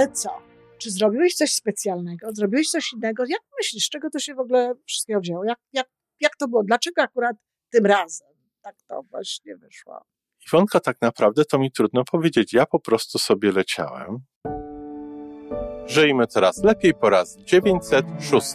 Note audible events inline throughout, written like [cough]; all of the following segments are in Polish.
Ale co? Czy zrobiłeś coś specjalnego? Zrobiłeś coś innego? Jak myślisz, z czego to się w ogóle wszystkiego wzięło? Jak, jak, jak to było? Dlaczego akurat tym razem tak to właśnie wyszło? Iwonka, tak naprawdę to mi trudno powiedzieć. Ja po prostu sobie leciałem. Żyjmy coraz lepiej po raz 906.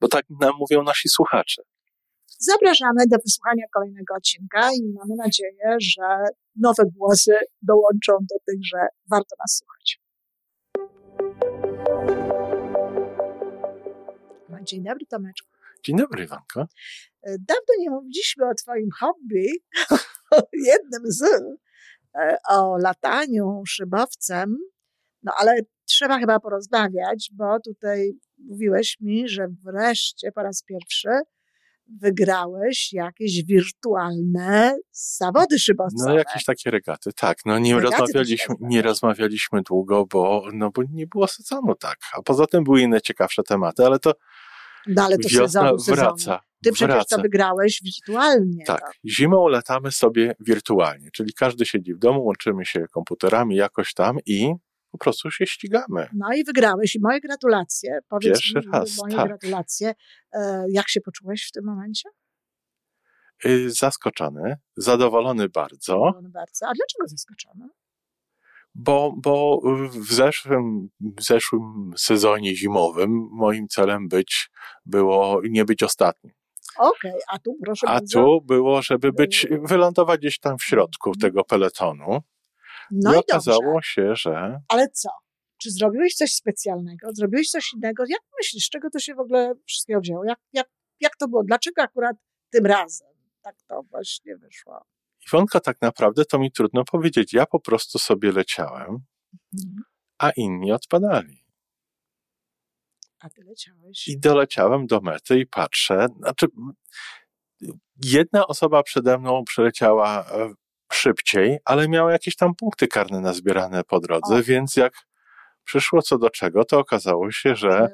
bo tak nam mówią nasi słuchacze. Zapraszamy do wysłuchania kolejnego odcinka i mamy nadzieję, że nowe głosy dołączą do tych, że warto nas słuchać. Dzień dobry, Tomeczku. Dzień dobry, Iwanko. Dawno nie mówiliśmy o Twoim hobby, [laughs] jednym z, e, o lataniu szybowcem, no ale trzeba chyba porozmawiać, bo tutaj mówiłeś mi, że wreszcie po raz pierwszy wygrałeś jakieś wirtualne zawody szybowcowe. No jakieś takie regaty, tak. No nie regaty rozmawialiśmy, nie rozmawialiśmy długo, bo, no, bo nie było sezonu, tak. A poza tym były inne ciekawsze tematy, ale to, no, ale to wiosna sezonu, wraca. Sezonu. Ty przecież to wygrałeś wirtualnie. Tak, zimą latamy sobie wirtualnie, czyli każdy siedzi w domu, łączymy się komputerami jakoś tam i po prostu się ścigamy. No i wygrałeś i moje gratulacje. Powiedz Pierwszy mi, raz, moje tak. gratulacje. E, Jak się poczułeś w tym momencie? Y, Zaskoczony, zadowolony bardzo, Zadowolony Bardzo. A dlaczego zaskoczony? bo, bo w zeszłym, w zeszłym sezonie zimowym moim celem być było nie być ostatnim. Okej, a tu proszę A bardzo. tu było, żeby być, wylądować gdzieś tam w środku Mhm. tego peletonu. No I i okazało dobrze. się, że Ale co? Czy zrobiłeś coś specjalnego? Zrobiłeś coś innego? Jak myślisz, z czego to się w ogóle wszystkiego wzięło? Jak, jak, jak to było? Dlaczego akurat tym razem tak to właśnie wyszło? Iwonka, tak naprawdę to mi trudno powiedzieć. Ja po prostu sobie leciałem, Mhm. a inni odpadali. A ty leciałeś. I doleciałem do mety i patrzę. Znaczy, jedna osoba przede mną przeleciała e, szybciej, ale miała jakieś tam punkty karne nazbierane po drodze, O. więc jak przyszło co do czego, to okazało się, że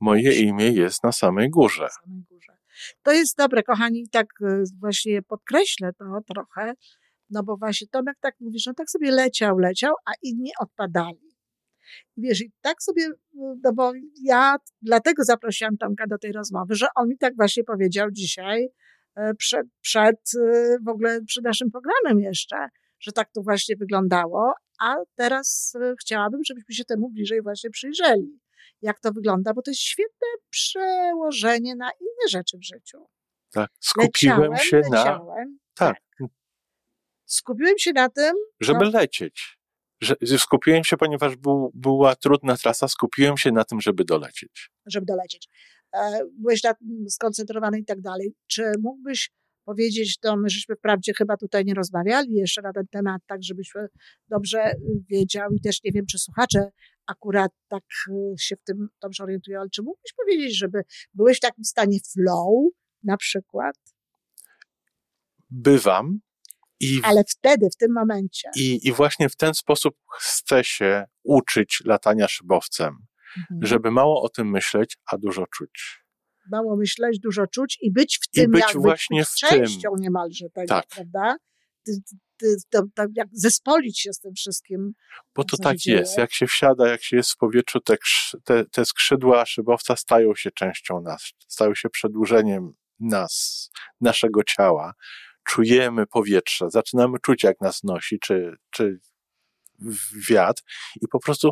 moje imię jest na samej górze. To jest dobre, kochani, i tak y, właśnie podkreślę to trochę, no bo właśnie Tomek tak mówisz, no tak sobie leciał, leciał, a inni odpadali. Wiesz, i tak sobie, y, no bo ja dlatego zaprosiłam Tomka do tej rozmowy, że on mi tak właśnie powiedział dzisiaj, przed, przed y, w ogóle przed naszym programem jeszcze, że tak to właśnie wyglądało, a teraz y, chciałabym, żebyśmy się temu bliżej właśnie przyjrzeli jak to wygląda, bo to jest świetne przełożenie na inne rzeczy w życiu. Tak. Skupiłem leciałem, się na. leciałem, Tak, skupiłem się na tym, żeby No. lecieć. Że skupiłem się, ponieważ był, była trudna trasa, skupiłem się na tym, żeby dolecieć. żeby dolecieć. E, Byłeś tym skoncentrowany i tak dalej. Czy mógłbyś powiedzieć, to my żeśmy wprawdzie chyba tutaj nie rozmawiali jeszcze na ten temat, tak żebyś dobrze y, wiedział i też nie wiem, czy słuchacze akurat tak y, się w tym dobrze orientują, ale czy mógłbyś powiedzieć, żeby byłeś w takim stanie flow na przykład, Bywam i, ale wtedy, w tym momencie, i, i właśnie w ten sposób chcę się uczyć latania szybowcem, Mhm. żeby mało o tym myśleć, a dużo czuć. mało myśleć, dużo czuć i być w I tym, być jakby właśnie być w tym. częścią niemalże tego, Tak. prawda? To, jak zespolić się z tym wszystkim. Bo to tak się jest. dzieje. Jak się wsiada, jak się jest w powietrzu, te, te, te skrzydła szybowca stają się częścią nas, stają się przedłużeniem nas, naszego ciała. Czujemy powietrze, zaczynamy czuć, jak nas nosi, czy, czy wiatr, i po prostu,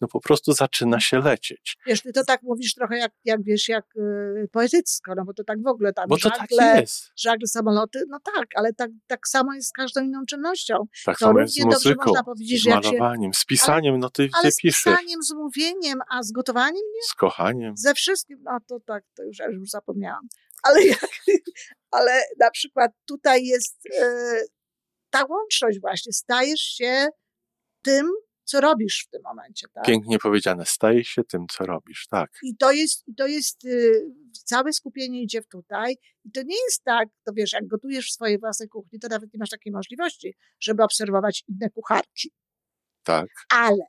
no po prostu zaczyna się lecieć. Wiesz, ty to tak mówisz trochę jak, jak wiesz, jak y, poetycko, no bo to tak w ogóle tam Bo to żagle, tak jest. żagle, samoloty, no tak, ale tak, tak samo jest z każdą inną czynnością. Tak To samo jest z muzyką, z jak się- malowaniem, z pisaniem, no ty, Ale ty z piszesz, pisaniem, z mówieniem, a z gotowaniem z kochaniem. ze wszystkim, no to tak, to już, już zapomniałam. Ale jak, [laughs] ale na przykład tutaj jest e, ta łączność właśnie. Stajesz się tym, co robisz w tym momencie. Tak? Pięknie powiedziane, staje się tym, co robisz, tak. I to jest, to jest y, całe skupienie idzie w tutaj. I to nie jest tak, to wiesz, jak gotujesz w swojej własnej kuchni, to nawet nie masz takiej możliwości, żeby obserwować inne kucharki. Tak. Ale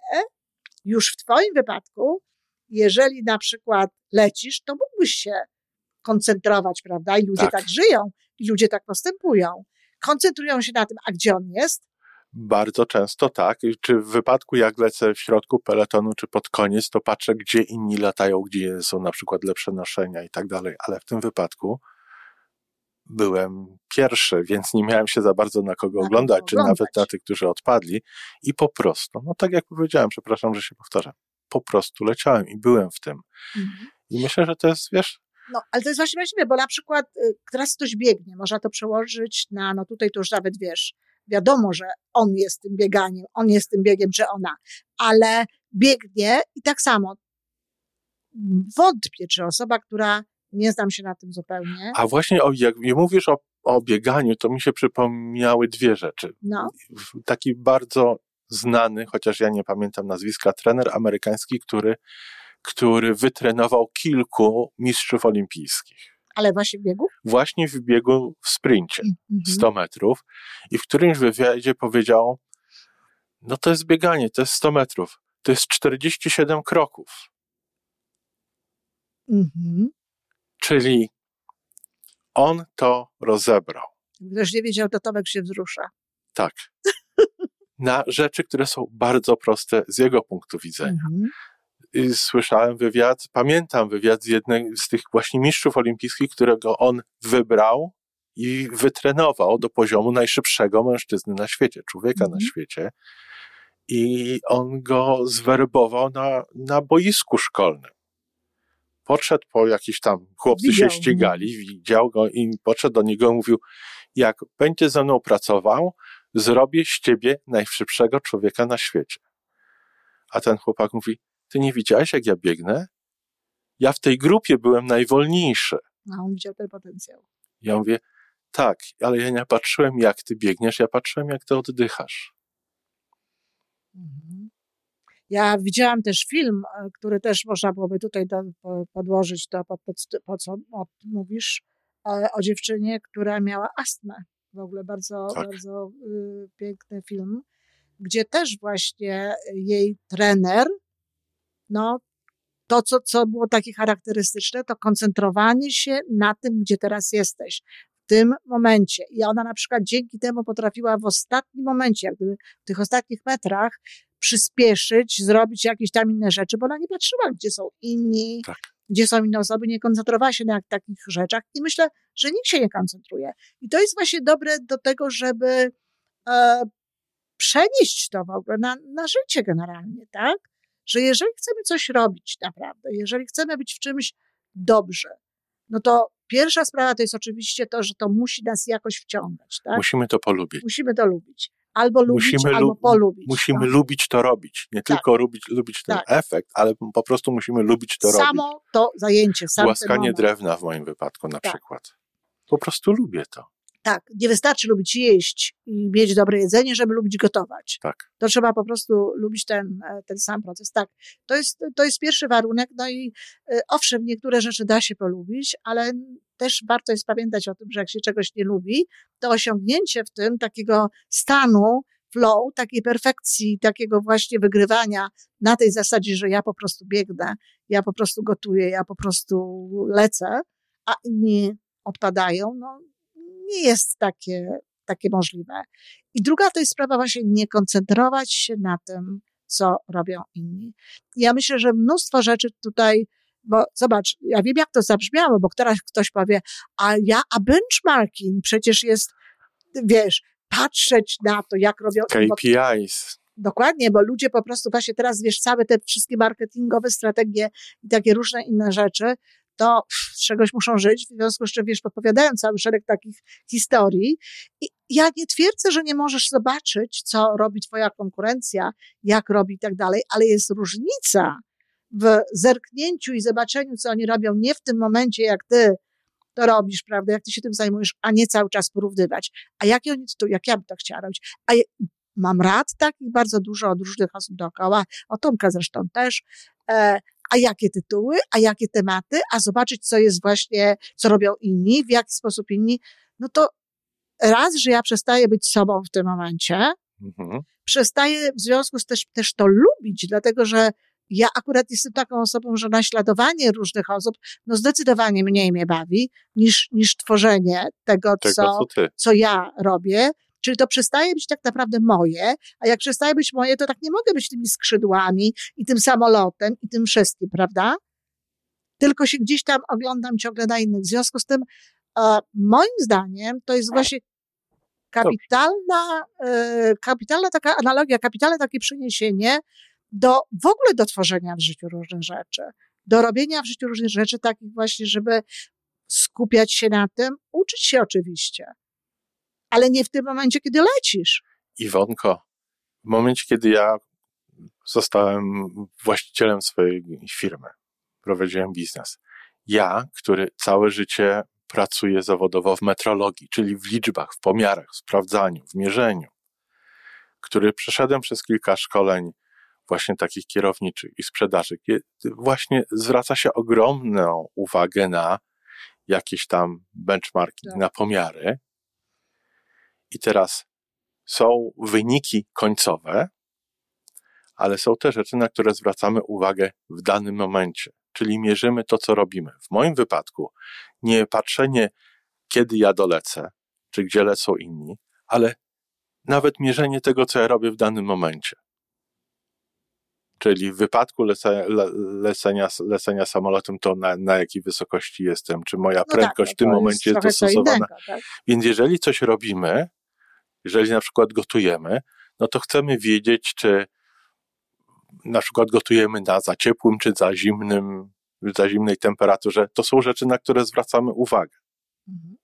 już w Twoim wypadku, jeżeli na przykład lecisz, to mógłbyś się koncentrować, prawda? I ludzie tak, tak żyją, i ludzie tak postępują. Koncentrują się na tym, a gdzie on jest? Bardzo często tak. Czy w wypadku, jak lecę w środku peletonu, czy pod koniec, to patrzę, gdzie inni latają, gdzie są na przykład lepsze noszenia i tak dalej. Ale w tym wypadku byłem pierwszy, więc nie miałem się za bardzo na kogo oglądać, czy nawet na tych, którzy odpadli. I po prostu, no tak jak powiedziałem, przepraszam, że się powtarzam, po prostu leciałem i byłem w tym. Mhm. I myślę, że to jest, wiesz, no, ale to jest właśnie właściwie, bo na przykład y, teraz ktoś biegnie, można to przełożyć na, no tutaj to już nawet wiesz, wiadomo, że on jest tym bieganiem, on jest tym biegiem, czy ona, ale biegnie i tak samo wątpię, czy osoba, która nie znam się na tym zupełnie. A właśnie, o, jak mówisz o, o bieganiu, to mi się przypomniały dwie rzeczy. No. Taki bardzo znany, chociaż ja nie pamiętam nazwiska, trener amerykański, który, który wytrenował kilku mistrzów olimpijskich ale właśnie w biegu? Właśnie w biegu w sprincie, mm -hmm. 100 metrów. I w którymś wywiadzie powiedział, no to jest bieganie, to jest 100 metrów, to jest 47 kroków. Mm -hmm. Czyli on to rozebrał. Ktoś nie wiedział, to Tomek się wzrusza. Tak. [laughs] Na rzeczy, które są bardzo proste z jego punktu widzenia. Mm -hmm słyszałem wywiad, pamiętam wywiad z jednej z tych właśnie mistrzów olimpijskich, którego on wybrał i wytrenował do poziomu najszybszego mężczyzny na świecie, człowieka mm na mhm. świecie. I on go zwerbował na, na boisku szkolnym. Podszedł po jakiś tam, chłopcy widział, się ścigali, nie? widział go i podszedł do niego i mówił, jak będzie ze mną pracował, zrobię z ciebie najszybszego człowieka na świecie. A ten chłopak mówi, ty nie widziałeś, jak ja biegnę? Ja w tej grupie byłem najwolniejszy. A on widział ten potencjał. Ja mówię, tak, ale ja nie patrzyłem, jak ty biegniesz, ja patrzyłem, jak ty oddychasz. Mhm. Ja widziałam też film, e, który też można byłoby tutaj do, podłożyć to, po, po, co o, mówisz, o, o, dziewczynie, która miała astmę. W ogóle bardzo, tak. bardzo y, piękny film, gdzie też właśnie jej trener no, to, co, co było takie charakterystyczne, to koncentrowanie się na tym, gdzie teraz jesteś, w tym momencie. I ona na przykład dzięki temu potrafiła w ostatnim momencie, jak gdyby w tych ostatnich metrach, przyspieszyć, zrobić jakieś tam inne rzeczy, bo ona nie patrzyła, gdzie są inni, tak. gdzie są inne osoby, nie koncentrowała się na takich rzeczach. I myślę, że nikt się nie koncentruje. I to jest właśnie dobre do tego, żeby e, przenieść to w ogóle na, na życie generalnie, tak? Że jeżeli chcemy coś robić naprawdę, jeżeli chcemy być w czymś dobrze, no to pierwsza sprawa to jest oczywiście to, że to musi nas jakoś wciągać. Tak? Musimy to polubić. Musimy to lubić. Albo lubić, musimy albo polubić. Musimy tak? lubić to robić. Nie tak. tylko lubić, lubić ten tak. efekt, ale po prostu musimy lubić to Samo robić. Samo to zajęcie. Sam Głaskanie drewna w moim wypadku na tak. przykład. Po prostu lubię to. Tak, nie wystarczy lubić jeść i mieć dobre jedzenie, żeby lubić gotować. Tak. To trzeba po prostu lubić ten, e, ten sam proces. Tak, to jest, to jest pierwszy warunek. No i e, owszem, niektóre rzeczy da się polubić, ale też warto jest pamiętać o tym, że jak się czegoś nie lubi, to osiągnięcie w tym takiego stanu flow, takiej perfekcji, takiego właśnie wygrywania na tej zasadzie, że ja po prostu biegnę, ja po prostu gotuję, ja po prostu lecę, a inni odpadają, no nie jest takie, takie możliwe. I druga to jest sprawa właśnie nie koncentrować się na tym, co robią inni. Ja myślę, że mnóstwo rzeczy tutaj, bo zobacz, ja wiem jak to zabrzmiało, bo teraz ktoś powie, a ja, a benchmarking przecież jest, wiesz, patrzeć na to, jak robią... KPIs. Dokładnie, bo ludzie po prostu właśnie teraz, wiesz, całe te wszystkie marketingowe strategie i takie różne inne rzeczy, to z czegoś muszą żyć, w związku z czym, wiesz, podpowiadają cały szereg takich historii. I ja nie twierdzę, że nie możesz zobaczyć, co robi twoja konkurencja, jak robi i tak dalej, ale jest różnica w zerknięciu i zobaczeniu, co oni robią nie w tym momencie, jak ty to robisz, prawda, jak ty się tym zajmujesz, a nie cały czas porównywać. A jakie oni to, jak ja bym to chciała robić? A je, mam rad takich bardzo dużo od różnych osób dookoła, o Tomka zresztą też, e, a jakie tytuły, a jakie tematy, a zobaczyć, co jest właśnie, co robią inni, w jaki sposób inni, no to raz, że ja przestaję być sobą w tym momencie, mhm. przestaję w związku z też, też to lubić, dlatego że ja akurat jestem taką osobą, że naśladowanie różnych osób, no zdecydowanie mniej mnie bawi niż, niż tworzenie tego, tego co, co, co ja robię. Czyli to przestaje być tak naprawdę moje, a jak przestaje być moje, to tak nie mogę być tymi skrzydłami i tym samolotem i tym wszystkim, prawda? Tylko się gdzieś tam oglądam ciągle na innych. W związku z tym, e, moim zdaniem, to jest właśnie kapitalna, e, kapitalna taka analogia, kapitalne takie przeniesienie do w ogóle do tworzenia w życiu różnych rzeczy, do robienia w życiu różnych rzeczy, takich właśnie, żeby skupiać się na tym, uczyć się oczywiście, ale nie w tym momencie, kiedy lecisz. Iwonko, w momencie, kiedy ja zostałem właścicielem swojej firmy, prowadziłem biznes, ja, który całe życie pracuję zawodowo w metrologii, czyli w liczbach, w pomiarach, w sprawdzaniu, w mierzeniu, który przeszedłem przez kilka szkoleń właśnie takich kierowniczych i sprzedaży, właśnie zwraca się ogromną uwagę na jakieś tam benchmarki, tak. na pomiary. I teraz są wyniki końcowe, ale są te rzeczy, na które zwracamy uwagę w danym momencie, czyli mierzymy to, co robimy. W moim wypadku nie patrzenie, kiedy ja dolecę, czy gdzie lecą inni, ale nawet mierzenie tego, co ja robię w danym momencie. Czyli w wypadku lecenia, lecenia, lecenia samolotem, to na, na jakiej wysokości jestem, czy moja no prędkość tak, w tym momencie jest dostosowana. Innego, tak? Więc jeżeli coś robimy, jeżeli na przykład gotujemy, no to chcemy wiedzieć, czy na przykład gotujemy na za ciepłym, czy za zimnym, za zimnej temperaturze. To są rzeczy, na które zwracamy uwagę. Mhm.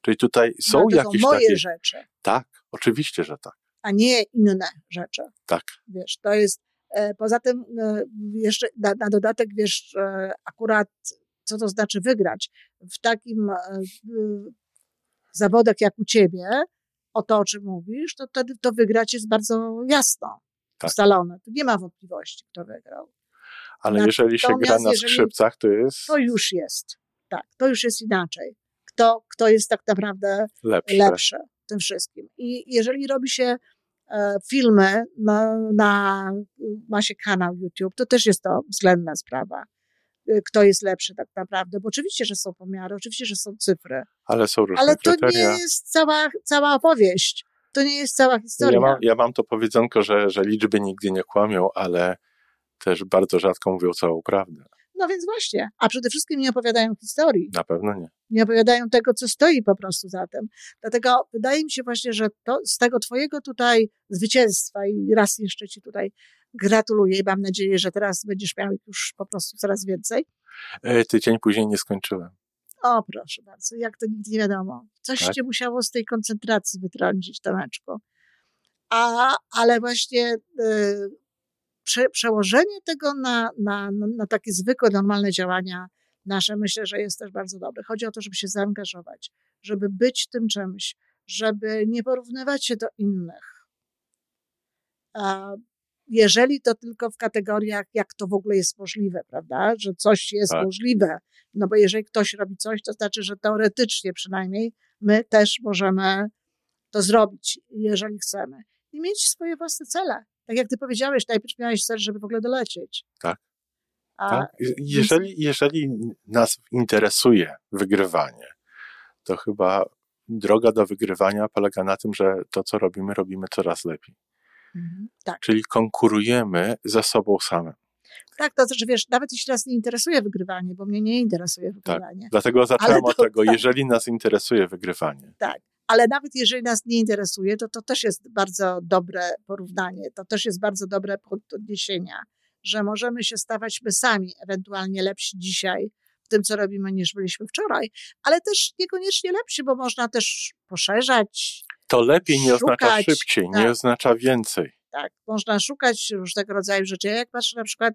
Czyli tutaj są no, to jakieś są moje takie... rzeczy. Tak, oczywiście, że tak. A nie inne rzeczy. Tak. Wiesz, to jest E, poza tym e, jeszcze na, na dodatek, wiesz, e, akurat co to znaczy wygrać w takim zawodach jak u ciebie, o to, o czym mówisz, to wtedy to wygrać jest bardzo jasno tak. ustalone. Tu nie ma wątpliwości, kto wygrał. Ale jeżeli się gra na skrzypcach, to jest... To już jest. Tak, to już jest inaczej. Kto, kto jest tak naprawdę lepszy. lepszy w tym wszystkim. I jeżeli robi się E, filmy na, na, ma się kanał YouTube, to też jest to względna sprawa. E, kto jest lepszy tak naprawdę, bo oczywiście, że są pomiary, oczywiście, że są cyfry. Ale są różne Ale to kryteria. nie jest cała, cała opowieść. To nie jest cała historia. Ja mam, ja mam to powiedzonko, że, że liczby nigdy nie kłamią, ale też bardzo rzadko mówią całą prawdę. No więc właśnie, a przede wszystkim nie opowiadają historii. Na pewno nie. Nie opowiadają tego, co stoi po prostu za tym. Dlatego wydaje mi się właśnie, że to, z tego twojego tutaj zwycięstwa i raz jeszcze ci tutaj gratuluję i mam nadzieję, że teraz będziesz miał już po prostu coraz więcej. E, tydzień później nie skończyłem. O, proszę bardzo, jak to nigdy nie wiadomo. Coś tak? cię musiało z tej koncentracji wytrącić, Tomeczko. A, ale właśnie y, prze, przełożenie tego na, na, na takie zwykłe, normalne działania nasze, myślę, że jest też bardzo dobre. Chodzi o to, żeby się zaangażować, żeby być tym czymś, żeby nie porównywać się do innych. A jeżeli to tylko w kategoriach, jak to w ogóle jest możliwe, prawda? Że coś jest tak. możliwe. No bo jeżeli ktoś robi coś, to znaczy, że teoretycznie przynajmniej my też możemy to zrobić, jeżeli chcemy. I mieć swoje własne cele tak jak ty powiedziałeś, najpierw miałeś cel, żeby w ogóle dolecieć. Tak. A, tak? Jeżeli, jeżeli nas interesuje wygrywanie, to chyba droga do wygrywania polega na tym, że to, co robimy, robimy coraz lepiej. Mhm, tak. Czyli konkurujemy ze sobą samym. Tak, to znaczy, wiesz, nawet jeśli nas nie interesuje wygrywanie, bo mnie nie interesuje tak, wygrywanie. Tak, dlatego zacząłem od tego, tak. jeżeli nas interesuje wygrywanie. Tak, ale nawet jeżeli nas nie interesuje, to to też jest bardzo dobre porównanie, to też jest bardzo dobre punkt odniesienia, że możemy się stawać my sami ewentualnie lepsi dzisiaj w tym, co robimy, niż byliśmy wczoraj, ale też niekoniecznie lepsi, bo można też poszerzać. To lepiej nie szukać, oznacza szybciej, tak. nie oznacza więcej. Tak. Można szukać różnego rodzaju rzeczy. Ja jak patrzę na przykład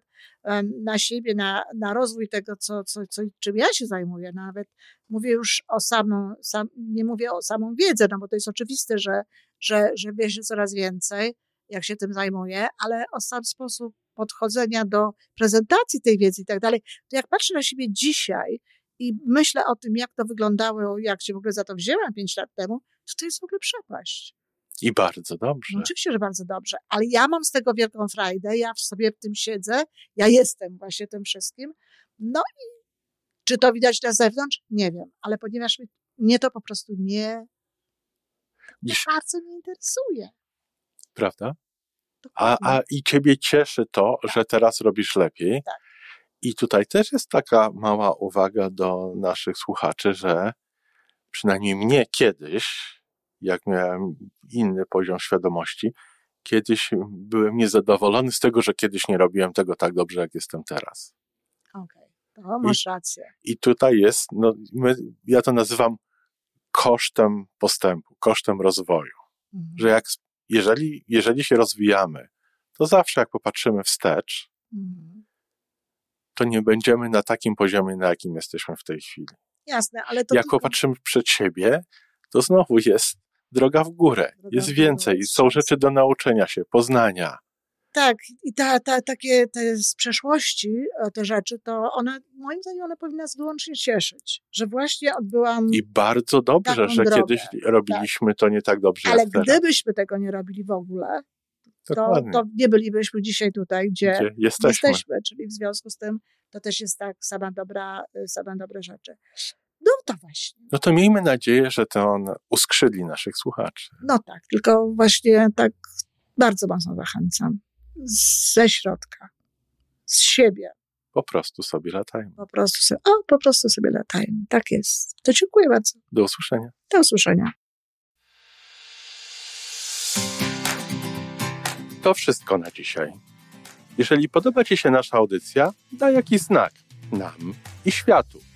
na siebie, na, na rozwój tego, co, co, co, czym ja się zajmuję, nawet mówię już o samą, sam, nie mówię o samą wiedzę, no bo to jest oczywiste, że, że, że wie się coraz więcej, jak się tym zajmuję, ale o sam sposób podchodzenia do prezentacji tej wiedzy i tak dalej, to jak patrzę na siebie dzisiaj i myślę o tym, jak to wyglądało, jak się w ogóle za to wzięłam pięć lat temu, to to jest w ogóle przepaść. I bardzo dobrze. Oczywiście, że bardzo dobrze, ale ja mam z tego wielką frajdę, ja w sobie w tym siedzę, ja jestem właśnie tym wszystkim. No i czy to widać na zewnątrz? Nie wiem, ale ponieważ mnie to po prostu nie, nie bardzo nie interesuje. Prawda? A, a i ciebie cieszy to, tak. że teraz robisz lepiej. Tak. I tutaj też jest taka mała uwaga do naszych słuchaczy, że przynajmniej mnie kiedyś, jak miałem inny poziom świadomości, kiedyś byłem niezadowolony z tego, że kiedyś nie robiłem tego tak dobrze, jak jestem teraz. Okej, okay. to masz rację. I tutaj jest, no, my, ja to nazywam kosztem postępu, kosztem rozwoju. Mhm. Że jak, jeżeli, jeżeli się rozwijamy, to zawsze jak popatrzymy wstecz, mhm to nie będziemy na takim poziomie, na jakim jesteśmy w tej chwili. Jasne, ale to. Jak tylko... popatrzymy przed siebie, to znowu jest droga w górę. Droga jest więcej. Jest są rzeczy do nauczenia się, poznania. Tak, i ta, ta, takie te z przeszłości, e, te rzeczy, to one, moim zdaniem, one powinny nas wyłącznie cieszyć, że właśnie odbyłam. I bardzo dobrze, że drogę. kiedyś robiliśmy tak. to nie tak dobrze. Ale gdybyśmy tego nie robili w ogóle, to, to, nie bylibyśmy dzisiaj tutaj, gdzie, gdzie jesteśmy. jesteśmy. Czyli w związku z tym to też jest tak sama dobra, sama dobre rzeczy. No to właśnie. No to miejmy nadzieję, że to on uskrzydli naszych słuchaczy. No tak, tylko właśnie tak bardzo mocno zachęcam. Ze środka, z siebie. Po prostu sobie latajmy. Po prostu sobie, o, po prostu sobie latajmy. Tak jest. To dziękuję bardzo. Do usłyszenia. Do usłyszenia. To wszystko na dzisiaj. Jeżeli podoba Ci się nasza audycja, daj jakiś znak nam i światu.